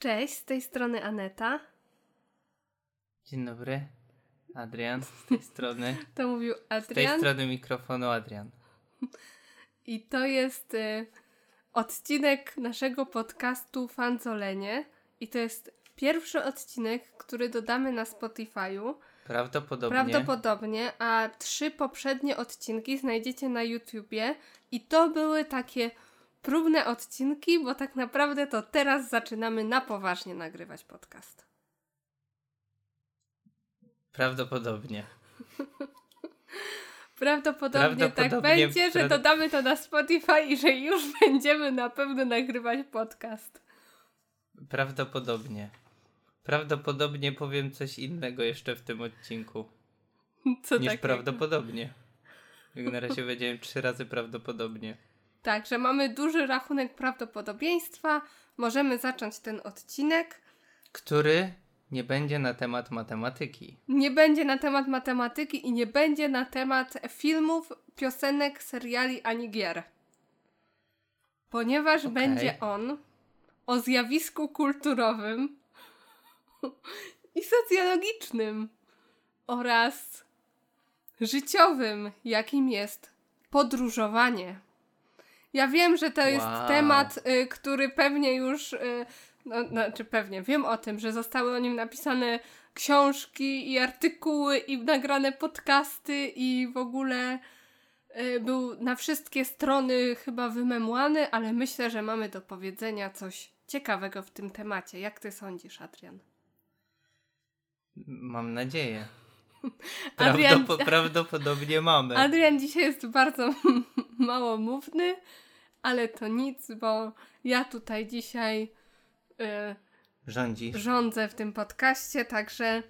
Cześć, z tej strony Aneta. Dzień dobry. Adrian z tej strony. To mówił Z tej Adrian. strony mikrofonu Adrian. I to jest y, odcinek naszego podcastu Fanzolenie. I to jest pierwszy odcinek, który dodamy na Spotify'u. Prawdopodobnie. Prawdopodobnie, a trzy poprzednie odcinki znajdziecie na YouTubie. I to były takie próbne odcinki, bo tak naprawdę to teraz zaczynamy na poważnie nagrywać podcast. Prawdopodobnie. Prawdopodobnie, tak Prawdopodobnie będzie, że dodamy to na Spotify i że już będziemy na pewno nagrywać podcast. Prawdopodobnie. Prawdopodobnie powiem coś innego jeszcze w tym odcinku. Co niż takiego? prawdopodobnie. Jak na razie powiedziałem trzy razy prawdopodobnie. Tak, że mamy duży rachunek prawdopodobieństwa. Możemy zacząć ten odcinek. Który nie będzie na temat matematyki. Nie będzie na temat matematyki i nie będzie na temat filmów, piosenek, seriali ani gier. Ponieważ Okej. będzie on o zjawisku kulturowym i socjologicznym oraz życiowym, jakim jest podróżowanie. Ja wiem, że to jest Wow. temat, y, który pewnie już, y, no, znaczy pewnie, wiem o tym, że zostały o nim napisane książki i artykuły i nagrane podcasty i w ogóle y, był na wszystkie strony chyba wymemłany, ale myślę, że mamy do powiedzenia coś ciekawego w tym temacie. Jak ty sądzisz, Adrian? Mam nadzieję. Adrian- Prawdopo- prawdopodobnie mamy. Adrian dzisiaj jest bardzo małomówny, ale to nic, bo ja tutaj dzisiaj y, Rządzisz. rządzę w tym podcaście, także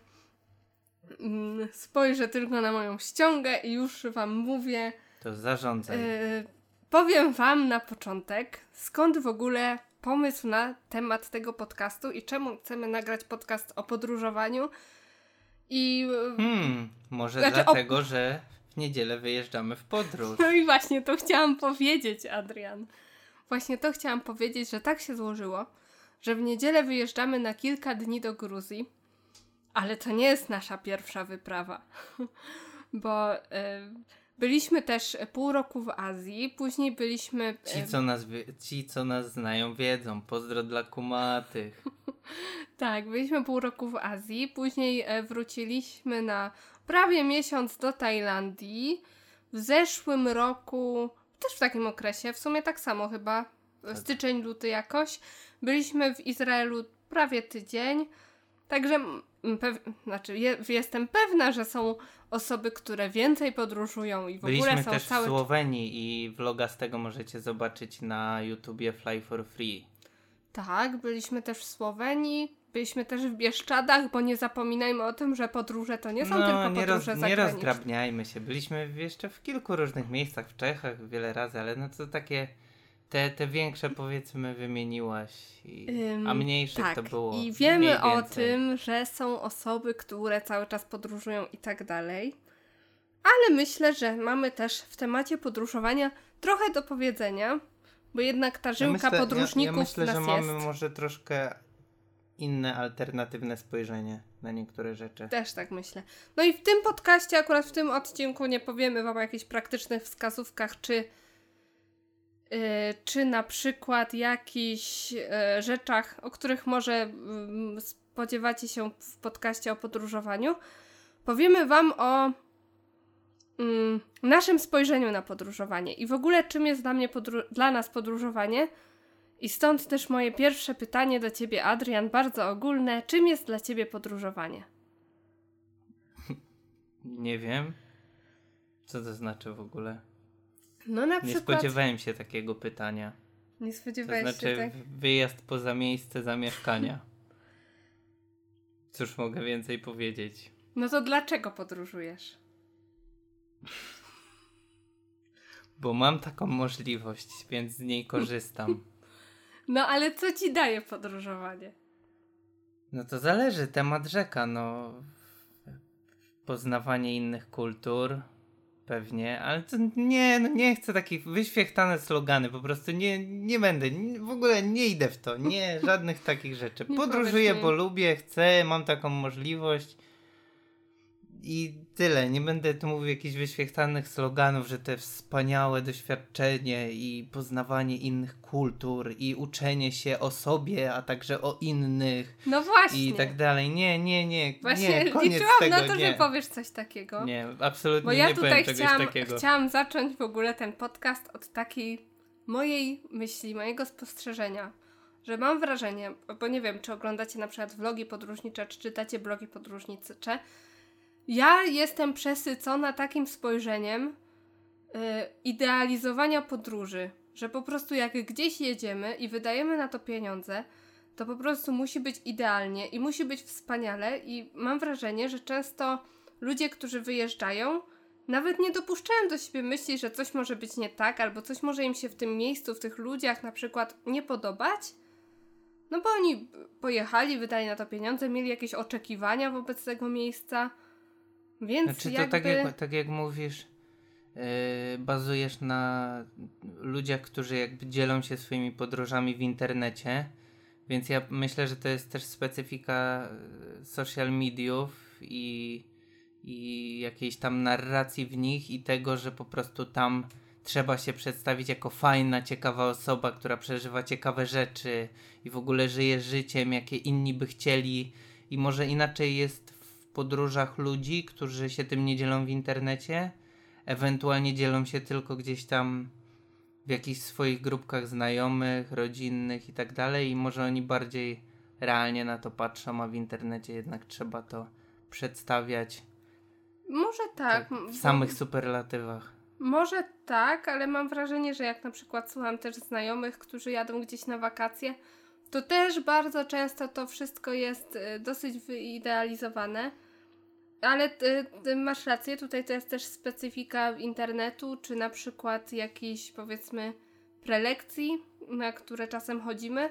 mm, spojrzę tylko na moją ściągę i już Wam mówię. To zarządzaj. y, powiem Wam na początek, skąd w ogóle pomysł na temat tego podcastu i czemu chcemy nagrać podcast o podróżowaniu. I y, Hmm, może Znaczy, o- dlatego, że w niedzielę wyjeżdżamy w podróż. No i właśnie to chciałam powiedzieć, Adrian. Właśnie to chciałam powiedzieć, że tak się złożyło, że w niedzielę wyjeżdżamy na kilka dni do Gruzji, ale to nie jest nasza pierwsza wyprawa, bo y, byliśmy też pół roku w Azji, później byliśmy. Ci y, co, nas ci, co nas znają, wiedzą. Pozdro dla kumatych. Tak, byliśmy pół roku w Azji, później e, wróciliśmy na prawie miesiąc do Tajlandii. W zeszłym roku, też w takim okresie, w sumie tak samo chyba, Tak. styczeń, luty jakoś, byliśmy w Izraelu prawie tydzień. Także, pew- znaczy, je, jestem pewna, że są osoby, które więcej podróżują i w ogóle Byliśmy są też w całe. Słowenii i vloga z tego możecie zobaczyć na YouTubie Fly for Free. Tak, byliśmy też w Słowenii, byliśmy też w Bieszczadach, bo nie zapominajmy o tym, że podróże to nie są tylko No, nie, roz, podróże nie zagraniczne. rozdrabniajmy się. Byliśmy jeszcze w kilku różnych miejscach, w Czechach wiele razy, ale no to takie te, te większe powiedzmy wymieniłaś, i, Ym, a mniejsze tak, to było i wiemy o tym, że są osoby, które cały czas podróżują i tak dalej. Ale myślę, że mamy też w temacie podróżowania trochę do powiedzenia, bo jednak ta żyłka podróżników ja, ja myślę, że mamy jest. może troszkę inne, alternatywne spojrzenie na niektóre rzeczy. Też tak myślę. No i w tym podcaście, akurat w tym odcinku, nie powiemy Wam o jakichś praktycznych wskazówkach, czy, yy, czy na przykład jakichś yy, rzeczach, o których może mm, spodziewacie się w podcaście o podróżowaniu. Powiemy Wam o mm, naszym spojrzeniu na podróżowanie i w ogóle czym jest dla, mnie podró- dla nas podróżowanie. I stąd też moje pierwsze pytanie do Ciebie, Adrian, bardzo ogólne. Czym jest dla Ciebie podróżowanie? Nie wiem, co to znaczy w ogóle. No na Nie przykład... spodziewałem się takiego pytania. Nie To spodziewałeś znaczy się tak? wyjazd poza miejsce zamieszkania. Cóż mogę więcej powiedzieć? No to dlaczego podróżujesz? Bo mam taką możliwość, więc z niej korzystam. No ale co Ci daje podróżowanie? No to zależy, temat rzeka, no. Poznawanie innych kultur, pewnie, ale to nie, no nie chcę takich wyświechtane slogany, po prostu nie, nie będę, nie, w ogóle nie idę w to, nie, żadnych takich rzeczy. Podróżuję, bo lubię, chcę, mam taką możliwość i tyle. Nie będę tu mówił jakichś wyświechtanych sloganów, że te wspaniałe doświadczenie i poznawanie innych kultur i uczenie się o sobie, a także o innych No właśnie. i tak dalej. Nie, nie, nie, Właśnie nie, koniec liczyłam tego, na to, nie. że powiesz coś takiego. Nie, absolutnie Bo ja nie tutaj powiem chciałam, takiego. chciałam zacząć w ogóle ten podcast od takiej mojej myśli, mojego spostrzeżenia, że mam wrażenie, bo nie wiem, czy oglądacie na przykład vlogi podróżnicze, czy czytacie blogi podróżnicze, ja jestem przesycona takim spojrzeniem y, idealizowania podróży, że po prostu jak gdzieś jedziemy i wydajemy na to pieniądze, to po prostu musi być idealnie i musi być wspaniale i mam wrażenie, że często ludzie, którzy wyjeżdżają, nawet nie dopuszczają do siebie myśli, że coś może być nie tak, albo coś może im się w tym miejscu, w tych ludziach na przykład nie podobać. No bo oni pojechali, wydali na to pieniądze, mieli jakieś oczekiwania wobec tego miejsca. Więc Znaczy to jakby... tak, jak, tak jak mówisz, yy, bazujesz na ludziach, którzy jakby dzielą się swoimi podróżami w internecie, więc ja myślę, że to jest też specyfika yy, social mediów i, i jakiejś tam narracji w nich i tego, że po prostu tam trzeba się przedstawić jako fajna, ciekawa osoba, która przeżywa ciekawe rzeczy i w ogóle żyje życiem, jakie inni by chcieli. I może inaczej jest podróżach ludzi, którzy się tym nie dzielą w internecie, ewentualnie dzielą się tylko gdzieś tam w jakichś swoich grupkach znajomych, rodzinnych i tak dalej i może oni bardziej realnie na to patrzą, a w internecie jednak trzeba to przedstawiać Może tak. w bo- samych superlatywach. Może tak, ale mam wrażenie, że jak na przykład słucham też znajomych, którzy jadą gdzieś na wakacje, to też bardzo często to wszystko jest y, dosyć wyidealizowane. Ale ty masz rację, tutaj to jest też specyfika internetu, czy na przykład jakiejś powiedzmy prelekcji, na które czasem chodzimy.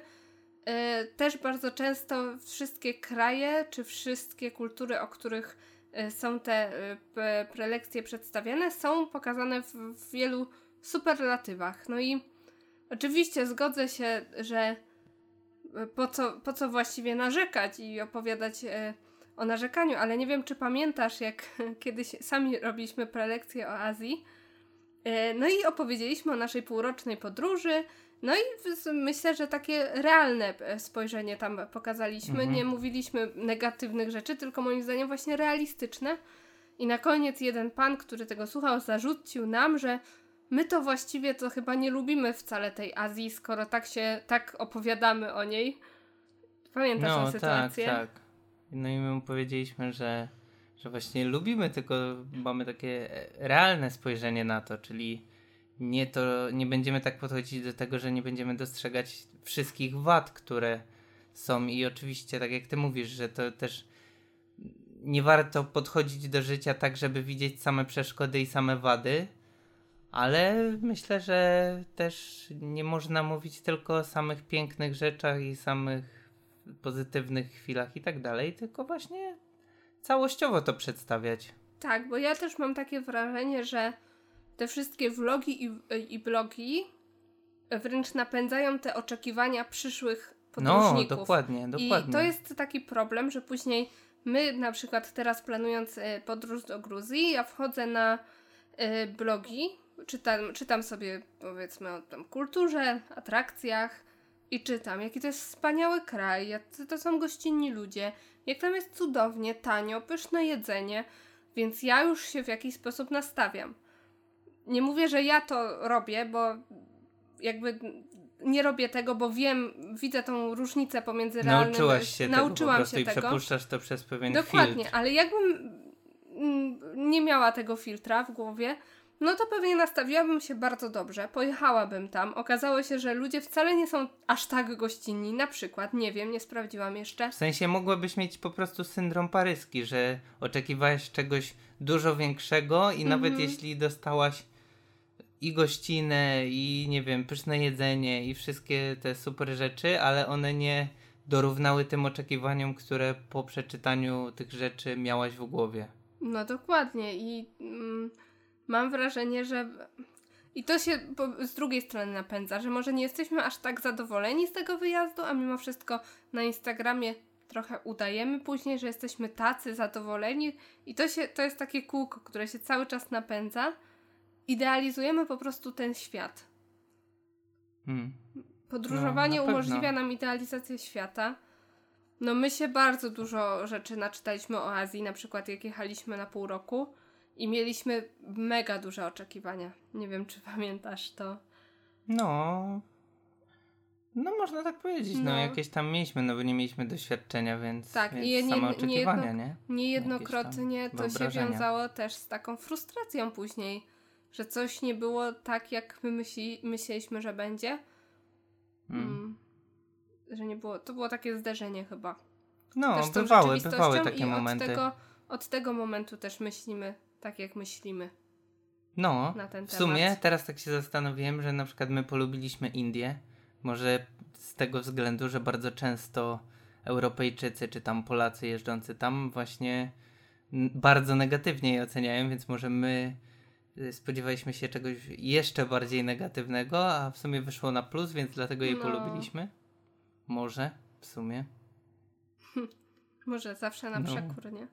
Y, Też bardzo często wszystkie kraje, czy wszystkie kultury, o których y, są te y, prelekcje przedstawiane, są pokazane w, wielu superlatywach. No i oczywiście zgodzę się, że y, po co, po co właściwie narzekać i opowiadać y, o narzekaniu, ale nie wiem, czy pamiętasz, jak kiedyś sami robiliśmy prelekcję o Azji. y, No i opowiedzieliśmy o naszej półrocznej podróży. No i myślę, że takie realne e, spojrzenie tam pokazaliśmy. Mhm. Nie mówiliśmy negatywnych rzeczy, tylko moim zdaniem właśnie realistyczne. I na koniec jeden pan, który tego słuchał, zarzucił nam, że my to właściwie to chyba nie lubimy wcale tej Azji, skoro tak się, tak opowiadamy o niej. Pamiętasz tę No tak, sytuację? tak. No i my mu powiedzieliśmy, że, że właśnie lubimy, tylko mamy takie realne spojrzenie na to, czyli nie to, nie będziemy tak podchodzić do tego, że nie będziemy dostrzegać wszystkich wad, które są i oczywiście, tak jak ty mówisz, że to też nie warto podchodzić do życia tak, żeby widzieć same przeszkody i same wady, ale myślę, że też nie można mówić tylko o samych pięknych rzeczach i samych pozytywnych chwilach i tak dalej, tylko właśnie całościowo to przedstawiać. Tak, bo ja też mam takie wrażenie, że te wszystkie vlogi i, i blogi wręcz napędzają te oczekiwania przyszłych No, podróżników. dokładnie, dokładnie. I to jest taki problem, że później my na przykład teraz planując e, podróż do Gruzji, ja wchodzę na e, blogi, czytam, czytam sobie powiedzmy o tam kulturze, atrakcjach i czytam, jaki to jest wspaniały kraj, jak to, są gościnni ludzie, jak tam jest cudownie, tanio, pyszne jedzenie, więc ja już się w jakiś sposób nastawiam. Nie mówię, że ja to robię, bo jakby nie robię tego, bo wiem, widzę tą różnicę pomiędzy realnym... Nauczyłaś się nauczyłam tego po się i tego. przepuszczasz to przez pewien Dokładnie, filtr. ale jakbym mm, nie miała tego filtra w głowie, no to pewnie nastawiłabym się bardzo dobrze, pojechałabym tam. Okazało się, że ludzie wcale nie są aż tak gościnni, na przykład, nie wiem, nie sprawdziłam jeszcze. W sensie mogłabyś mieć po prostu syndrom paryski, że oczekiwałaś czegoś dużo większego i nawet Mhm. jeśli dostałaś i gościnę, i nie wiem, pyszne jedzenie, i wszystkie te super rzeczy, ale one nie dorównały tym oczekiwaniom, które po przeczytaniu tych rzeczy miałaś w głowie. No dokładnie i mm, mam wrażenie, że i to się z drugiej strony napędza, że może nie jesteśmy aż tak zadowoleni z tego wyjazdu, a mimo wszystko na Instagramie trochę udajemy później, że jesteśmy tacy zadowoleni i to, się, to jest takie kółko, które się cały czas napędza. Idealizujemy po prostu ten świat. Hmm. Podróżowanie no, umożliwia nam idealizację świata. No my się bardzo dużo rzeczy naczytaliśmy o Azji, na przykład jak jechaliśmy na pół roku i mieliśmy mega duże oczekiwania. Nie wiem, czy pamiętasz to. No. No, można tak powiedzieć. No, no jakieś tam mieliśmy, no bo nie mieliśmy doświadczenia, więc, tak, więc i same nie, oczekiwania, nie? Niejednokrotnie to się wiązało też z taką frustracją później, że coś nie było tak, jak my myśli, myśleliśmy, że będzie. Hmm. Mm. Że nie było. To było takie zderzenie chyba. No, bywały, bywały takie momenty. Od tego, od tego momentu też myślimy tak jak myślimy. No, w sumie teraz tak się zastanowiłem, że na przykład my polubiliśmy Indię. Może z tego względu, że bardzo często Europejczycy czy tam Polacy jeżdżący tam właśnie bardzo negatywnie je oceniają, więc może my y, spodziewaliśmy się czegoś jeszcze bardziej negatywnego, a w sumie wyszło na plus, więc dlatego jej no. polubiliśmy. Może w sumie. Może zawsze na no. przekór, nie?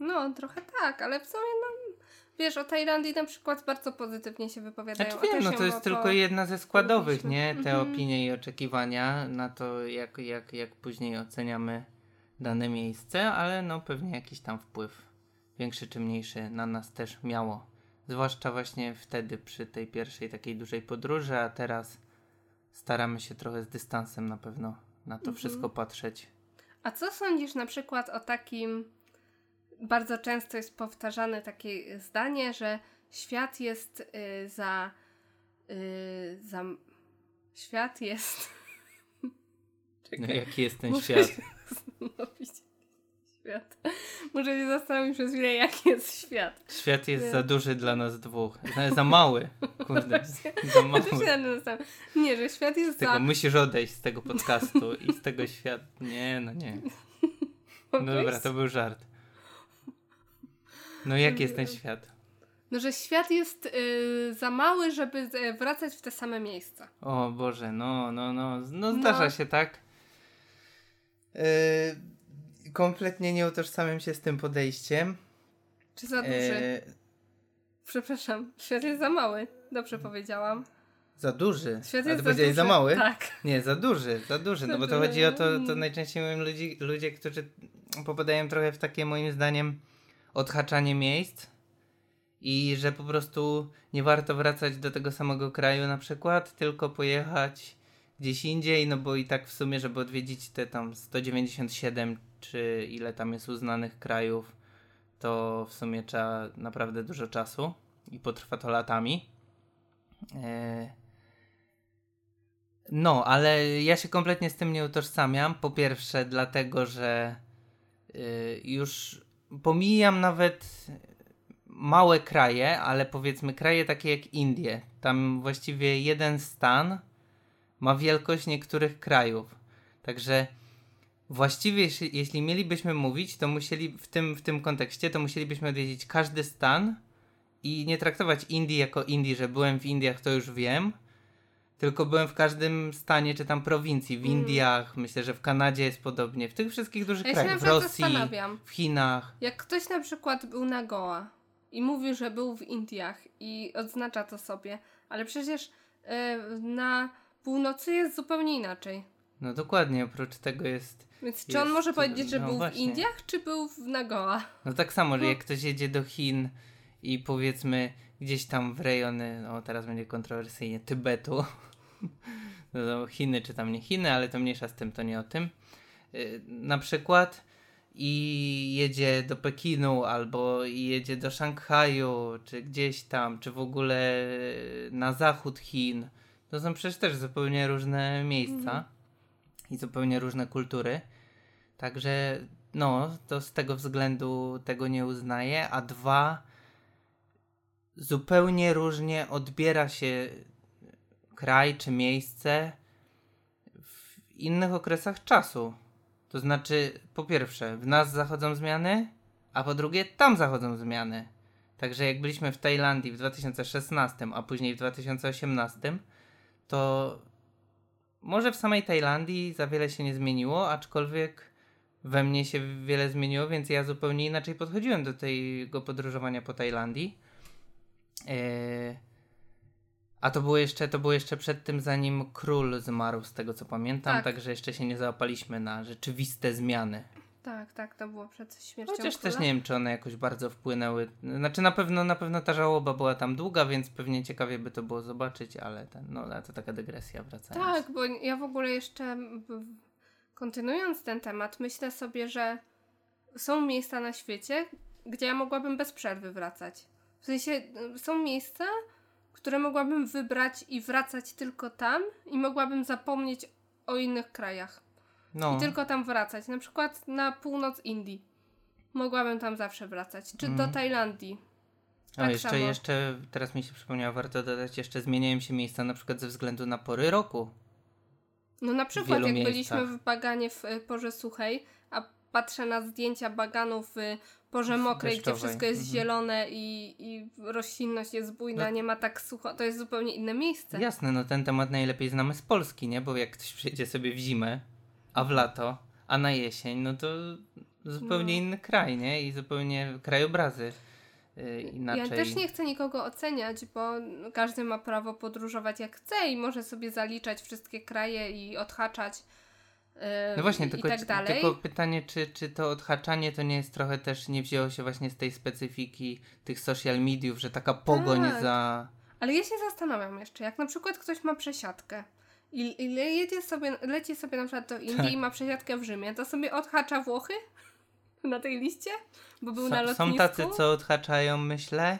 No, trochę tak, ale w sumie no, wiesz, o Tajlandii na przykład bardzo pozytywnie się wypowiadają. Znaczy wiem, no to jest tylko jedna ze składowych, nie? Te mhm. opinie i oczekiwania na to, jak, jak, jak później oceniamy dane miejsce, ale no pewnie jakiś tam wpływ większy czy mniejszy na nas też miało. Zwłaszcza właśnie wtedy przy tej pierwszej takiej dużej podróży, a teraz staramy się trochę z dystansem na pewno na to mhm. wszystko patrzeć. A co sądzisz na przykład o takim bardzo często jest powtarzane takie zdanie, że świat jest y, za, y, za. Świat jest. Czekaj, no jaki jest ten świat? Świat. Muszę się zastanowić przez chwilę, jaki jest świat. Świat jest za duży dla nas dwóch. Za mały. Kurde. za mały. Nie, że świat jest tego, za. Musisz odejść z tego podcastu i z tego świata. Nie, no nie. No dobra, to był żart. No jaki jest ten świat? No, że świat jest y, za mały, żeby y, wracać w te same miejsca. O Boże, no, no, no, no zdarza no. się tak. Yy, kompletnie nie utożsamiam się z tym podejściem. Czy za duży? Yy... Przepraszam, świat jest za mały. Dobrze powiedziałam. Za duży. Świat jest za, duży. za mały? Tak. Nie, za duży, za duży. No bo to chodzi o to, to najczęściej mówią ludzie, ludzie, którzy popadają trochę w takie moim zdaniem odhaczanie miejsc i że po prostu nie warto wracać do tego samego kraju na przykład, tylko pojechać gdzieś indziej, no bo i tak w sumie, żeby odwiedzić te tam 197 czy ile tam jest uznanych krajów, to w sumie trzeba naprawdę dużo czasu i potrwa to latami. E, no, ale ja się kompletnie z tym nie utożsamiam. Po pierwsze, dlatego, że y, już pomijam nawet małe kraje, ale powiedzmy kraje takie jak Indie. Tam właściwie jeden stan ma wielkość niektórych krajów. Także właściwie jeśli, mielibyśmy mówić, to musieli w tym, w tym kontekście, to musielibyśmy odwiedzić każdy stan i nie traktować Indii jako Indii, że byłem w Indiach, to już wiem, tylko byłem w każdym stanie czy tam prowincji, w mm. Indiach, myślę, że w Kanadzie jest podobnie, w tych wszystkich dużych ja krajach, w Rosji, w Chinach. Jak ktoś na przykład był na Goa i mówił, że był w Indiach i odznacza to sobie, ale przecież yy, na północy jest zupełnie inaczej. No dokładnie, oprócz tego jest... Więc czy jest, on może powiedzieć, że no był właśnie. w Indiach, czy był w Nagoa? No tak samo, że jak ktoś jedzie do Chin i powiedzmy gdzieś tam w rejony, no teraz będzie kontrowersyjnie, Tybetu, no, Chiny czy tam nie Chiny, ale to mniejsza z tym, to nie o tym. Y, na przykład i jedzie do Pekinu albo jedzie do Szanghaju, czy gdzieś tam, czy w ogóle na zachód Chin. To są przecież też zupełnie różne miejsca mm. i zupełnie różne kultury. Także no, to z tego względu tego nie uznaję, a dwa zupełnie różnie odbiera się kraj czy miejsce w innych okresach czasu. To znaczy, po pierwsze, w nas zachodzą zmiany, a po drugie, tam zachodzą zmiany. Także jak byliśmy w Tajlandii w 2016, a później w 2018, to może w samej Tajlandii za wiele się nie zmieniło, aczkolwiek we mnie się wiele zmieniło, więc ja zupełnie inaczej podchodziłem do tego podróżowania po Tajlandii. Eee, a to było jeszcze, to było jeszcze przed tym, zanim król zmarł, z tego co pamiętam, Tak. także jeszcze się nie załapaliśmy na rzeczywiste zmiany. Tak, tak, to było przed śmiercią Chociaż króla. też nie wiem, czy one jakoś bardzo wpłynęły. Znaczy na pewno, na pewno ta żałoba była tam długa, więc pewnie ciekawie by to było zobaczyć, ale ten, no ale to taka dygresja wracając. Tak, bo ja w ogóle jeszcze kontynuując ten temat, myślę sobie, że są miejsca na świecie, gdzie ja mogłabym bez przerwy wracać. W sensie y, są miejsca, które mogłabym wybrać i wracać tylko tam i mogłabym zapomnieć o innych krajach. No, I tylko tam wracać. Na przykład na północ Indii. Mogłabym tam zawsze wracać. Czy do Mhm. Tajlandii. o, tak jeszcze, samo. jeszcze, teraz mi się przypomniało, warto dodać, jeszcze zmieniają się miejsca na przykład ze względu na pory roku. No na przykład jak miejscach. byliśmy w baganie w y, porze suchej, a patrzę na zdjęcia baganów w porze mokrej, gdzie wszystko jest mhm. zielone i, i roślinność jest bujna, No. nie ma tak sucho, to jest zupełnie inne miejsce. Jasne, no ten temat najlepiej znamy z Polski, nie? Bo jak ktoś przyjedzie sobie w zimę, a w lato, a na jesień, no to zupełnie No. inny kraj, nie? I zupełnie krajobrazy yy, inaczej. Ja też nie chcę nikogo oceniać, bo każdy ma prawo podróżować jak chce i może sobie zaliczać wszystkie kraje i odhaczać No właśnie, i, tylko, i tak dalej. tylko pytanie, czy, czy to odhaczanie to nie jest trochę też, nie wzięło się właśnie z tej specyfiki tych social mediów, że taka pogoń Tak. za... Ale ja się zastanawiam jeszcze, jak na przykład ktoś ma przesiadkę i, i jedzie sobie, leci sobie na przykład do Indii Tak. i ma przesiadkę w Rzymie, to sobie odhacza Włochy na tej liście? Bo był na Są, lotnisku? są tacy, co odhaczają, myślę.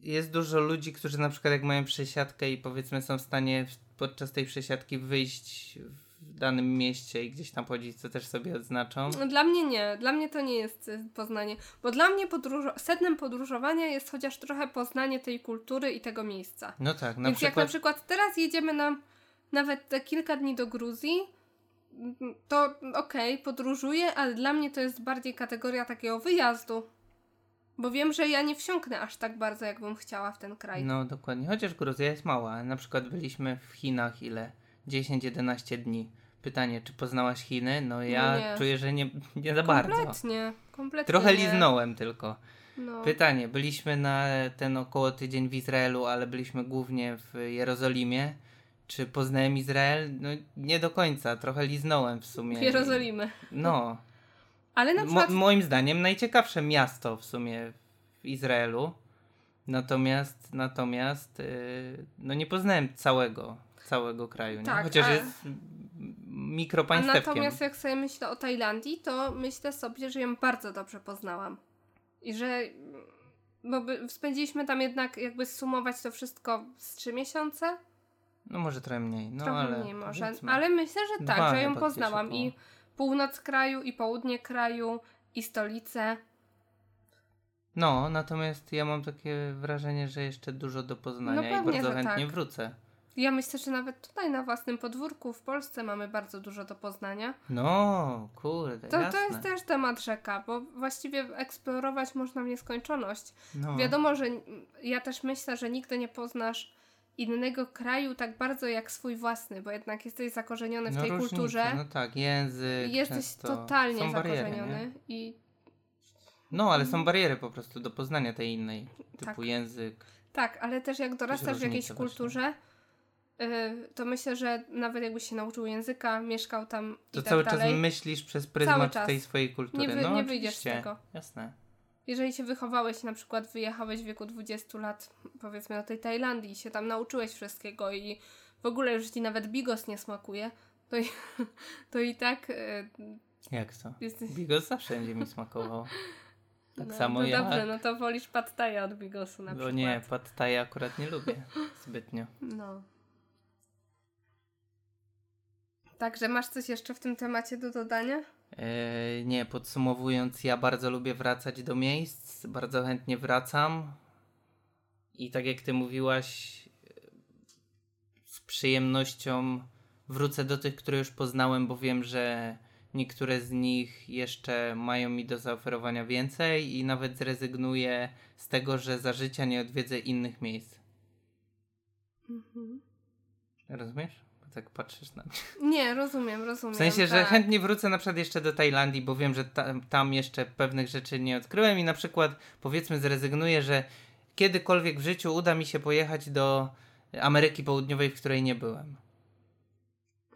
Jest dużo ludzi, którzy na przykład jak mają przesiadkę i powiedzmy są w stanie w- podczas tej przesiadki wyjść w danym mieście i gdzieś tam chodzić, co też sobie odznaczą. No, Dla mnie nie, dla mnie to nie jest y, poznanie, bo dla mnie podróżo- sednem podróżowania jest chociaż trochę poznanie tej kultury i tego miejsca. No tak, na Więc jak na przykład... przykład teraz jedziemy na nawet te kilka dni do Gruzji, mm, to okej, podróżuję, ale dla mnie to jest bardziej kategoria takiego wyjazdu. Bo wiem, że ja nie wsiąknę aż tak bardzo, jakbym chciała w ten kraj. No dokładnie, chociaż Gruzja jest mała. Na przykład byliśmy w Chinach ile? 10-11 dni. Pytanie, czy poznałaś Chiny? No ja nie. czuję, że nie, nie za bardzo. kompletnie, kompletnie. Trochę nie. liznąłem tylko. No. Pytanie, byliśmy na ten około tydzień w Izraelu, ale byliśmy głównie w Jerozolimie. Czy poznałem Izrael? No nie do końca, trochę liznąłem w sumie. W Jerozolimy. No, Ale na Mo- przykład moim zdaniem najciekawsze miasto w sumie w Izraelu. Natomiast, natomiast, yy, no nie poznałem całego, całego kraju, nie? Tak, Chociaż a- jest mikropaństewkiem. natomiast jak sobie myślę o Tajlandii, to myślę sobie, że ją bardzo dobrze poznałam. I że bo by, spędziliśmy tam jednak, jakby sumować to wszystko z trzy miesiące, No może trochę mniej, no trochę ale mniej może. Ale myślę, że tak, Dwa że ją poznałam. I północ kraju, i południe kraju, i stolicę. No, natomiast ja mam takie wrażenie, że jeszcze dużo do poznania No i pewnie, bardzo że chętnie tak. wrócę. Ja myślę, że nawet tutaj na własnym podwórku w Polsce mamy bardzo dużo do poznania. No, kurde, To, jasne. to jest też temat rzeka, bo właściwie eksplorować można w nieskończoność. no. Wiadomo, że ja też myślę, że nigdy nie poznasz innego kraju tak bardzo jak swój własny, bo jednak jesteś zakorzeniony w no, tej różnice, kulturze. No tak, język. jesteś często. totalnie są bariery, zakorzeniony. nie? I No, ale są bariery po prostu do poznania tej innej, typu Tak. język. tak, ale też jak dorastasz w jakiejś kulturze, y, to myślę, że nawet jakbyś się nauczył języka, mieszkał tam To i tak cały dalej. czas myślisz przez Cały pryzmat tej swojej kultury. Nie wy- no, nie wyjdziesz z tego. Jasne. Jeżeli się wychowałeś, na przykład wyjechałeś w wieku 20 lat, powiedzmy do tej Tajlandii i się tam nauczyłeś wszystkiego i w ogóle już ci nawet bigos nie smakuje, to i, to i tak y, Jak to? jesteś... Bigos zawsze będzie mi smakował. Tak no, samo to ja. dobrze, no to wolisz pad thai'a od bigosu na przykład. nie, pad thai akurat nie lubię zbytnio. No. Także masz coś jeszcze w tym temacie do dodania? E, nie, podsumowując, ja bardzo lubię wracać do miejsc, bardzo chętnie wracam. I tak jak ty mówiłaś, e, z przyjemnością wrócę do tych, które już poznałem, bo wiem, że niektóre z nich jeszcze mają mi do zaoferowania więcej i nawet zrezygnuję z tego, że za życia nie odwiedzę innych miejsc. Mhm. Rozumiesz? Tak patrzysz na mnie. Nie, rozumiem, rozumiem. W sensie, tak. że chętnie wrócę na przykład jeszcze do Tajlandii, bo wiem, że tam, tam jeszcze pewnych rzeczy nie odkryłem i na przykład powiedzmy zrezygnuję, że kiedykolwiek w życiu uda mi się pojechać do Ameryki Południowej, w której nie byłem.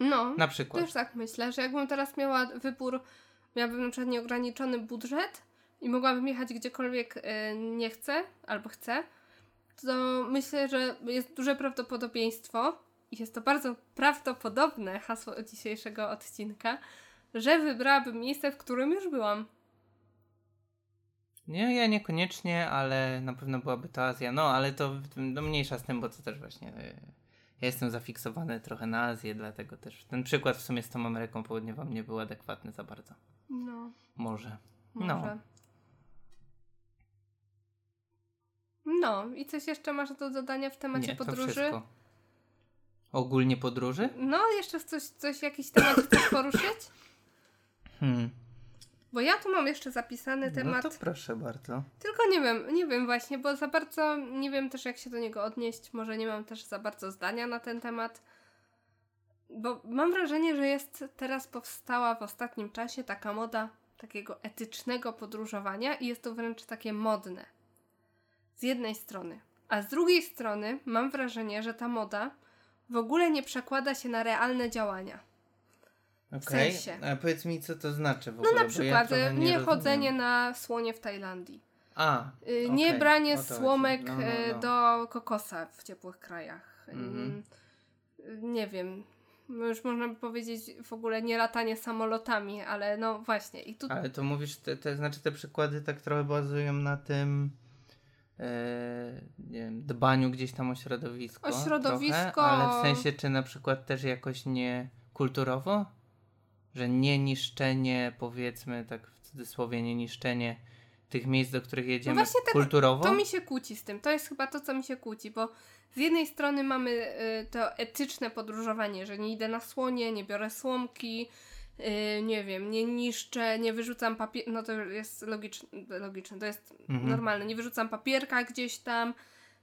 No, Na przykład. też tak myślę, że jakbym teraz miała wybór, miałabym na przykład nieograniczony budżet i mogłabym jechać gdziekolwiek y, nie chcę albo chcę, to myślę, że jest duże prawdopodobieństwo, jest to bardzo prawdopodobne hasło dzisiejszego odcinka, że wybrałabym miejsce, w którym już byłam. Nie, ja niekoniecznie, ale na pewno byłaby to Azja. No, ale to no, mniejsza z tym, bo to też właśnie. y, Ja jestem zafiksowany trochę na Azję, dlatego też ten przykład w sumie z tą Ameryką Południową nie był adekwatny za bardzo. No, Może. może. No. No, i coś jeszcze masz do dodania w temacie nie, to podróży? wszystko. Ogólnie podróży? No, jeszcze coś, coś, jakiś temat chcesz poruszyć? Hmm. Bo ja tu mam jeszcze zapisany temat. No to proszę bardzo. Tylko nie wiem, nie wiem właśnie, bo za bardzo nie wiem też jak się do niego odnieść. Może nie mam też za bardzo zdania na ten temat. Bo mam wrażenie, że jest teraz powstała w ostatnim czasie taka moda takiego etycznego podróżowania i jest to wręcz takie modne. Z jednej strony. A z drugiej strony mam wrażenie, że ta moda w ogóle nie przekłada się na realne działania. Okej, sensie. a powiedz mi, co to znaczy w No ogóle, na bo ja przykład trochę y, nie nie chodzenie na słonie w Tajlandii. A, Y, Nie Okej, branie słomek No, no, y, no. do kokosa w ciepłych krajach. Mhm. Y, Nie wiem. No Już można by powiedzieć w ogóle nie latanie samolotami, ale no właśnie. I tu ale to mówisz, te, te, znaczy te przykłady tak trochę bazują na tym e, nie wiem, dbaniu gdzieś tam o środowisko. O środowisko. Trochę, ale w sensie, czy na przykład też jakoś nie kulturowo? Że nie niszczenie, powiedzmy tak w cudzysłowie, nie niszczenie tych miejsc, do których jedziemy No właśnie tego- kulturowo? to mi się kłóci z tym. To jest chyba to, co mi się kłóci, bo z jednej strony mamy y, to etyczne podróżowanie, że nie idę na słonie, nie biorę słomki, y, nie wiem, nie niszczę, nie wyrzucam papier... No to jest logiczne, logiczne to jest Mhm. normalne. Nie wyrzucam papierka gdzieś tam,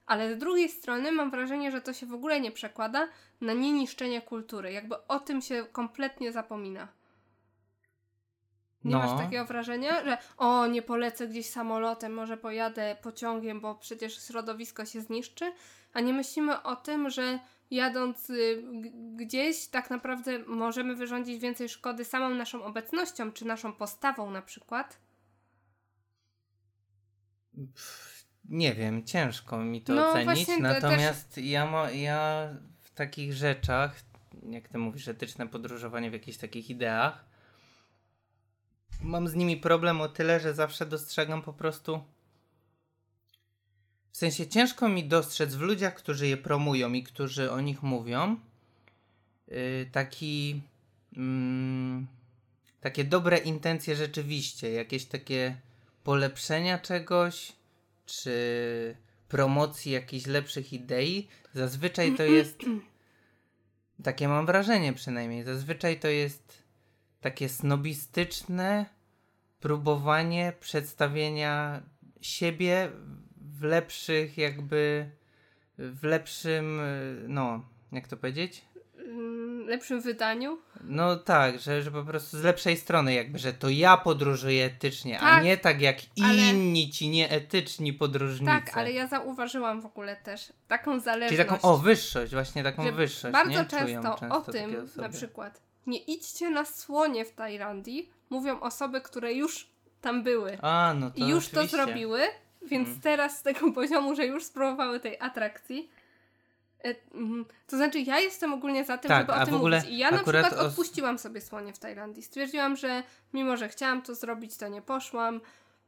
ale z drugiej strony mam wrażenie, że to się w ogóle nie przekłada na nieniszczenie kultury. Jakby o tym się kompletnie zapomina. Nie no, masz takiego wrażenia, że o, nie polecę gdzieś samolotem, może pojadę pociągiem, bo przecież środowisko się zniszczy, a nie myślimy o tym, że jadąc y, gdzieś tak naprawdę możemy wyrządzić więcej szkody samą naszą obecnością, czy naszą postawą na przykład. Nie wiem, ciężko mi to No, ocenić. Natomiast ja, ma, ja w takich rzeczach, jak ty mówisz, etyczne podróżowanie w jakichś takich ideach, mam z nimi problem o tyle, że zawsze dostrzegam po prostu. W sensie ciężko mi dostrzec w ludziach, którzy je promują i którzy o nich mówią, yy, taki. Mm, takie dobre intencje rzeczywiście, jakieś takie polepszenia czegoś, czy promocji jakichś lepszych idei. Zazwyczaj to jest. Takie mam wrażenie przynajmniej. Zazwyczaj to jest takie snobistyczne próbowanie przedstawienia siebie w lepszych, jakby w lepszym, y, no, jak to powiedzieć? Mm, lepszym wydaniu. No tak, że, że po prostu z lepszej strony, jakby, że to ja podróżuję etycznie, a Tak, nie tak jak ale- inni ci nieetyczni podróżnicy. Tak, ale ja zauważyłam w ogóle też taką Czyli zależność. taką, o, wyższość, właśnie taką że wyższość. Bardzo nie? często, o często takie tym na przykład nie idźcie na słonie w Tajlandii, mówią osoby, które już tam były A, no to i już to oczywiście. zrobiły, więc Mm. teraz z tego poziomu, że już spróbowały tej atrakcji. e, mm, To znaczy, ja jestem ogólnie za tym, Tak, żeby o tym ogóle mówić. I ja na przykład odpuściłam sobie słonie w Tajlandii. Stwierdziłam, że mimo, że chciałam to zrobić, to nie poszłam.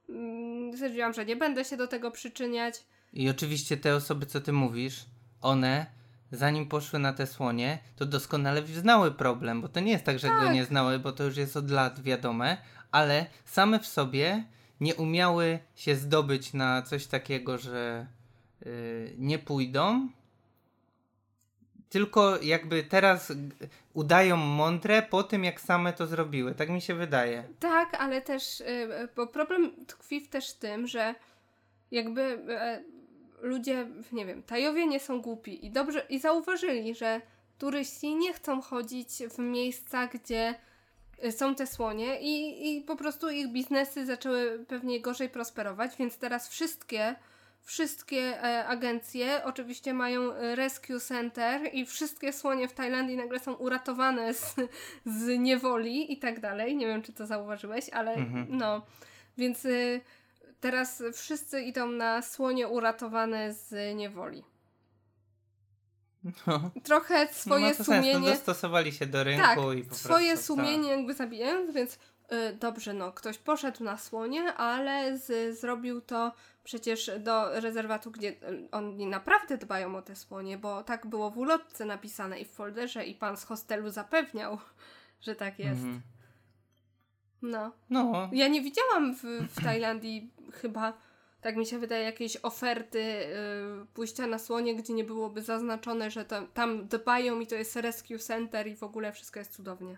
Mm, Stwierdziłam, że nie będę się do tego przyczyniać. I oczywiście te osoby, co ty mówisz, one, zanim poszły na te słonie, to doskonale znały problem, bo to nie jest tak, że go Tak. nie znały, bo to już jest od lat wiadome, ale same w sobie nie umiały się zdobyć na coś takiego, że y, nie pójdą, tylko jakby teraz udają mądre po tym, jak same to zrobiły. Tak mi się wydaje. Tak, ale też, y, bo problem tkwi w też tym, że jakby e, ludzie, nie wiem, Tajowie nie są głupi i dobrze, i zauważyli, że turyści nie chcą chodzić w miejsca, gdzie są te słonie i, i po prostu ich biznesy zaczęły pewnie gorzej prosperować, więc teraz wszystkie wszystkie e, agencje oczywiście mają e, rescue center i wszystkie słonie w Tajlandii nagle są uratowane z, z niewoli i tak dalej. Nie wiem, czy to zauważyłeś, ale mhm. no. Więc y, teraz wszyscy idą na słonie uratowane z niewoli. No. Trochę swoje no sumienie. Sens, no dostosowali się do rynku tak, i po swoje prostu, sumienie tak. jakby zabijając, więc y, dobrze, no, ktoś poszedł na słonie, ale z, zrobił to przecież do rezerwatu, gdzie y, oni naprawdę dbają o te słonie, bo tak było w ulotce napisane i w folderze i pan z hostelu zapewniał, że tak jest. Mhm. No. no. Ja nie widziałam w, w Tajlandii chyba, tak mi się wydaje, jakiejś oferty yy, pójścia na słonie, gdzie nie byłoby zaznaczone, że tam, tam dbają i to jest rescue center i w ogóle wszystko jest cudownie.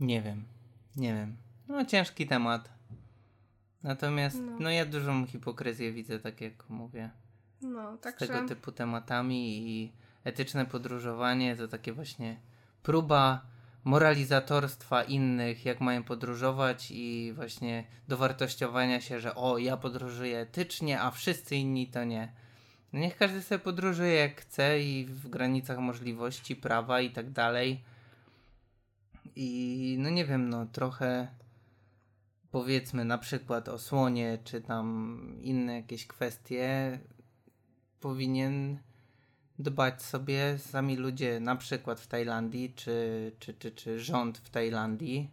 Nie wiem. Nie wiem. No ciężki temat. Natomiast no. no ja dużą hipokryzję widzę, tak jak mówię. No, z tego typu tematami i etyczne podróżowanie to takie właśnie próba moralizatorstwa innych, jak mają podróżować i właśnie dowartościowania się, że o, ja podróżuję etycznie, a wszyscy inni to nie. No niech każdy sobie podróżuje jak chce i w granicach możliwości, prawa i tak dalej. I no nie wiem, no trochę powiedzmy na przykład o słonie, czy tam inne jakieś kwestie, powinien dbać sobie sami ludzie, na przykład w Tajlandii, czy, czy, czy, czy rząd w Tajlandii.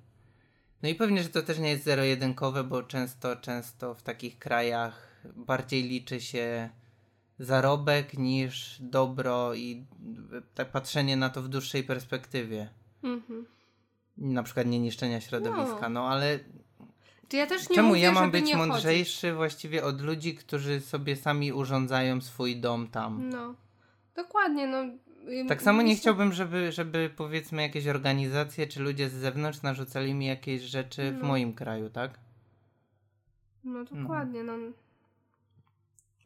No i pewnie, że to też nie jest zero-jedynkowe, bo często, często w takich krajach bardziej liczy się zarobek niż dobro i tak patrzenie na to w dłuższej perspektywie. Mhm. Na przykład nie niszczenia środowiska, no, no ale ja Czemu mówię, ja mam być mądrzejszy chodzić. właściwie od ludzi, którzy sobie sami urządzają swój dom tam? No, dokładnie, no. Tak samo nie chciałbym, żeby, żeby powiedzmy jakieś organizacje czy ludzie z zewnątrz narzucali mi jakieś rzeczy no. w moim kraju, tak? No dokładnie, no. no.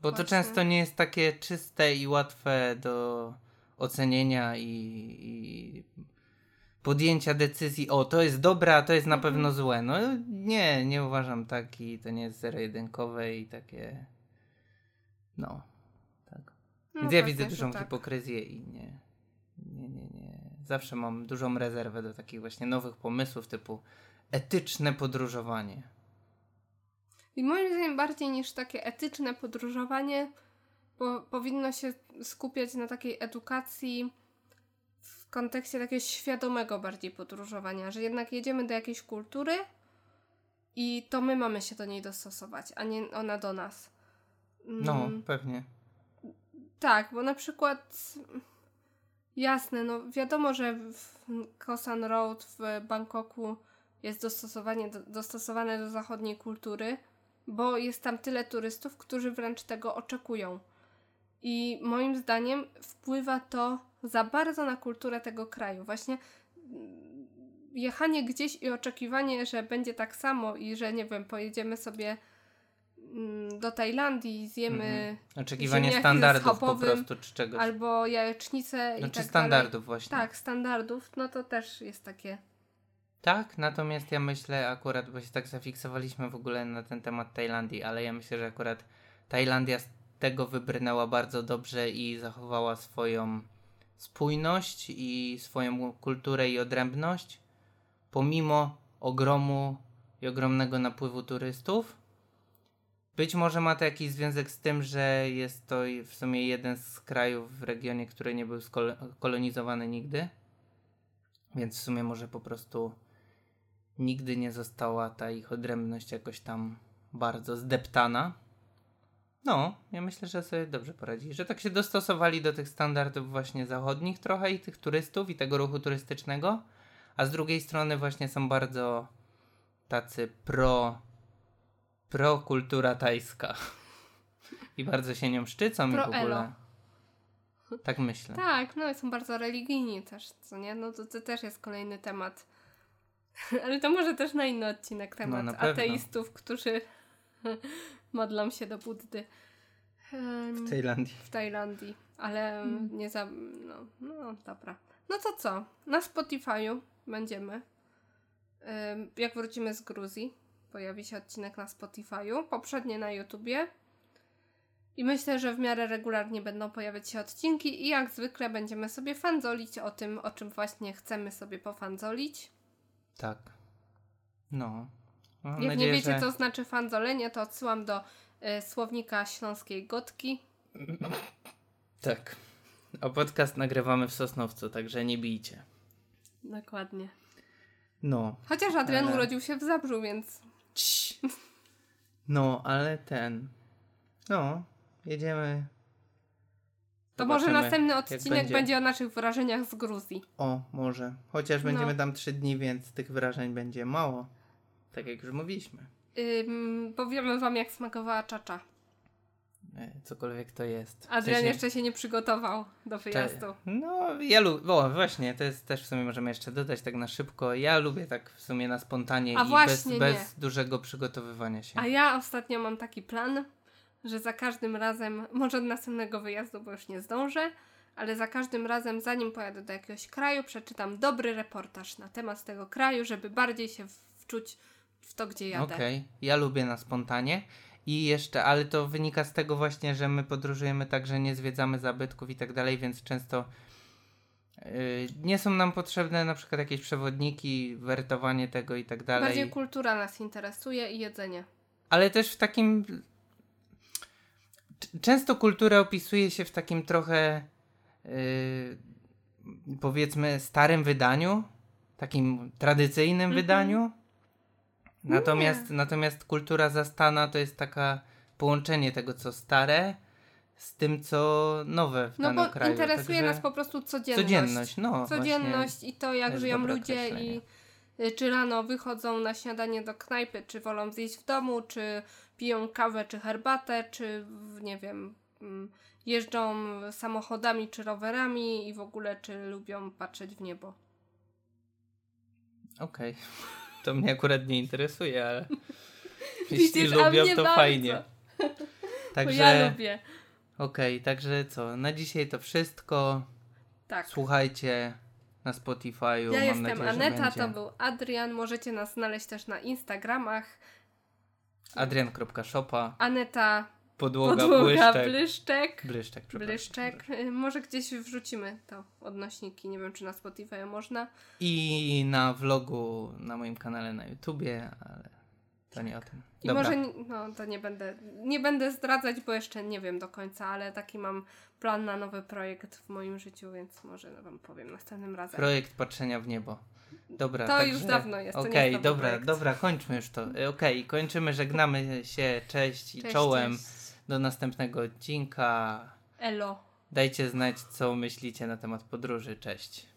Bo Właśnie. to często nie jest takie czyste i łatwe do ocenienia i, i podjęcia decyzji, o to jest dobre, a to jest na mhm. pewno złe. No nie, nie uważam tak i to nie jest zero-jedynkowe i takie no, No Więc ja widzę dużą tak. hipokryzję i nie, nie, nie, nie. Zawsze mam dużą rezerwę do takich właśnie nowych pomysłów typu etyczne podróżowanie. I moim zdaniem bardziej niż takie etyczne podróżowanie po, powinno się skupiać na takiej edukacji w kontekście takiego świadomego bardziej podróżowania, że jednak jedziemy do jakiejś kultury i to my mamy się do niej dostosować, a nie ona do nas. No, mm. pewnie. Tak, bo na przykład jasne, no wiadomo, że w Kosan Road w Bangkoku jest dostosowanie do, dostosowane do zachodniej kultury, bo jest tam tyle turystów, którzy wręcz tego oczekują. I moim zdaniem wpływa to za bardzo na kulturę tego kraju. Właśnie mm, jechanie gdzieś i oczekiwanie, że będzie tak samo i że nie wiem, pojedziemy sobie do Tajlandii, zjemy. Mhm. Oczekiwanie standardów po prostu, czy czegoś. Albo jajecznicę znaczy i tak standardów dalej. właśnie. Tak, standardów, no to też jest takie. Tak, natomiast ja myślę akurat, bo się tak zafiksowaliśmy w ogóle na ten temat Tajlandii, ale ja myślę, że akurat Tajlandia z tego wybrnęła bardzo dobrze i zachowała swoją spójność i swoją kulturę i odrębność, pomimo ogromu i ogromnego napływu turystów. Być może ma to jakiś związek z tym, że jest to w sumie jeden z krajów w regionie, który nie był kolonizowany nigdy. Więc w sumie może po prostu nigdy nie została ta ich odrębność jakoś tam bardzo zdeptana. No, ja myślę, że sobie dobrze poradzi, że tak się dostosowali do tych standardów właśnie zachodnich trochę i tych turystów i tego ruchu turystycznego, a z drugiej strony właśnie są bardzo tacy pro pro kultura tajska i bardzo się nią szczycą pro i w ogóle. Elo. Tak myślę. Tak, no i są bardzo religijni też, co nie? No to, to też jest kolejny temat. Ale to może też na inny odcinek temat No, na pewno. ateistów, którzy modlą się do Buddy. Em, W Tajlandii. w Tajlandii, ale Mm. nie za. No, no dobra. No to co? Na Spotify'u będziemy. Ym, Jak wrócimy z Gruzji, pojawi się odcinek na Spotify'u, poprzednie na YouTubie. I myślę, że w miarę regularnie będą pojawiać się odcinki i jak zwykle będziemy sobie fanzolić o tym, o czym właśnie chcemy sobie pofanzolić. Tak. No. Mam Jak nadzieję, nie wiecie, że... co znaczy fanzolenie, to odsyłam do y, słownika śląskiej gotki. Tak. A podcast nagrywamy w Sosnowcu, także nie bijcie. Dokładnie. No. Chociaż Adrian Ale- urodził się w Zabrzu, więc Cii. No, ale ten. No, jedziemy. To może następny odcinek będzie. będzie. o naszych wrażeniach z Gruzji. O, może. Chociaż No. będziemy tam trzy dni, więc tych wrażeń będzie mało. Tak jak już mówiliśmy. Ym, powiemy wam, jak smakowała czacza. E, Cokolwiek to jest. Adrian sensie- jeszcze się nie przygotował do wyjazdu. No, ja lubię. O, właśnie, to jest też w sumie możemy jeszcze dodać tak na szybko. Ja lubię tak w sumie na spontanie A i właśnie bez, bez dużego przygotowywania się. A ja ostatnio mam taki plan, że za każdym razem, może od następnego wyjazdu, bo już nie zdążę, ale za każdym razem, zanim pojadę do jakiegoś kraju, przeczytam dobry reportaż na temat tego kraju, żeby bardziej się wczuć w to, gdzie jadę. Okej, ja lubię na spontanie. I jeszcze, ale to wynika z tego właśnie, że my podróżujemy tak, że nie zwiedzamy zabytków i tak dalej, więc często yy, nie są nam potrzebne na przykład jakieś przewodniki, wertowanie tego i tak dalej. Bardziej kultura nas interesuje i jedzenie. Ale też w takim. Często kulturę opisuje się w takim trochę yy, powiedzmy starym wydaniu, takim tradycyjnym Mhm. wydaniu. Natomiast, natomiast kultura zastana to jest taka połączenie tego, co stare, z tym, co nowe w No danym bo kraju. interesuje Także nas po prostu codzienność. codzienność. No, Codzienność i to, jak żyją ludzie i y, czy rano wychodzą na śniadanie do knajpy, czy wolą zjeść w domu, czy piją kawę, czy herbatę, czy nie wiem, mm, jeżdżą samochodami, czy rowerami i w ogóle, czy lubią patrzeć w niebo. Okej. To mnie akurat nie interesuje, ale jeśli Widzisz, lubią, to bardzo. fajnie. Bo Także. ja lubię. Okej, także co? Na dzisiaj to wszystko. Tak. Słuchajcie na Spotify'u. Ja jestem nadzieję, Aneta, będzie. to był Adrian. Możecie nas znaleźć też na Instagramach. Adrian.shopa. Aneta Podłoga, Podłoga błyszczek. Blyszczek. Blyszczek. Blyszczek. Y, Może gdzieś wrzucimy to odnośniki. Nie wiem, czy na Spotify można. I na vlogu na moim kanale na YouTubie, ale to nie o tym. I Dobra. może, no to nie będę, nie będę zdradzać, bo jeszcze nie wiem do końca, ale taki mam plan na nowy projekt w moim życiu, więc może wam powiem następnym razem. Projekt patrzenia w niebo. Dobra, To także... już dawno jest, Okej, nowy dobra, projekt. dobra, kończmy już to. E, Okej, kończymy, żegnamy się, cześć i Cześć, czołem. cześć. Do następnego odcinka. Elo. Dajcie znać, co myślicie na temat podróży. Cześć.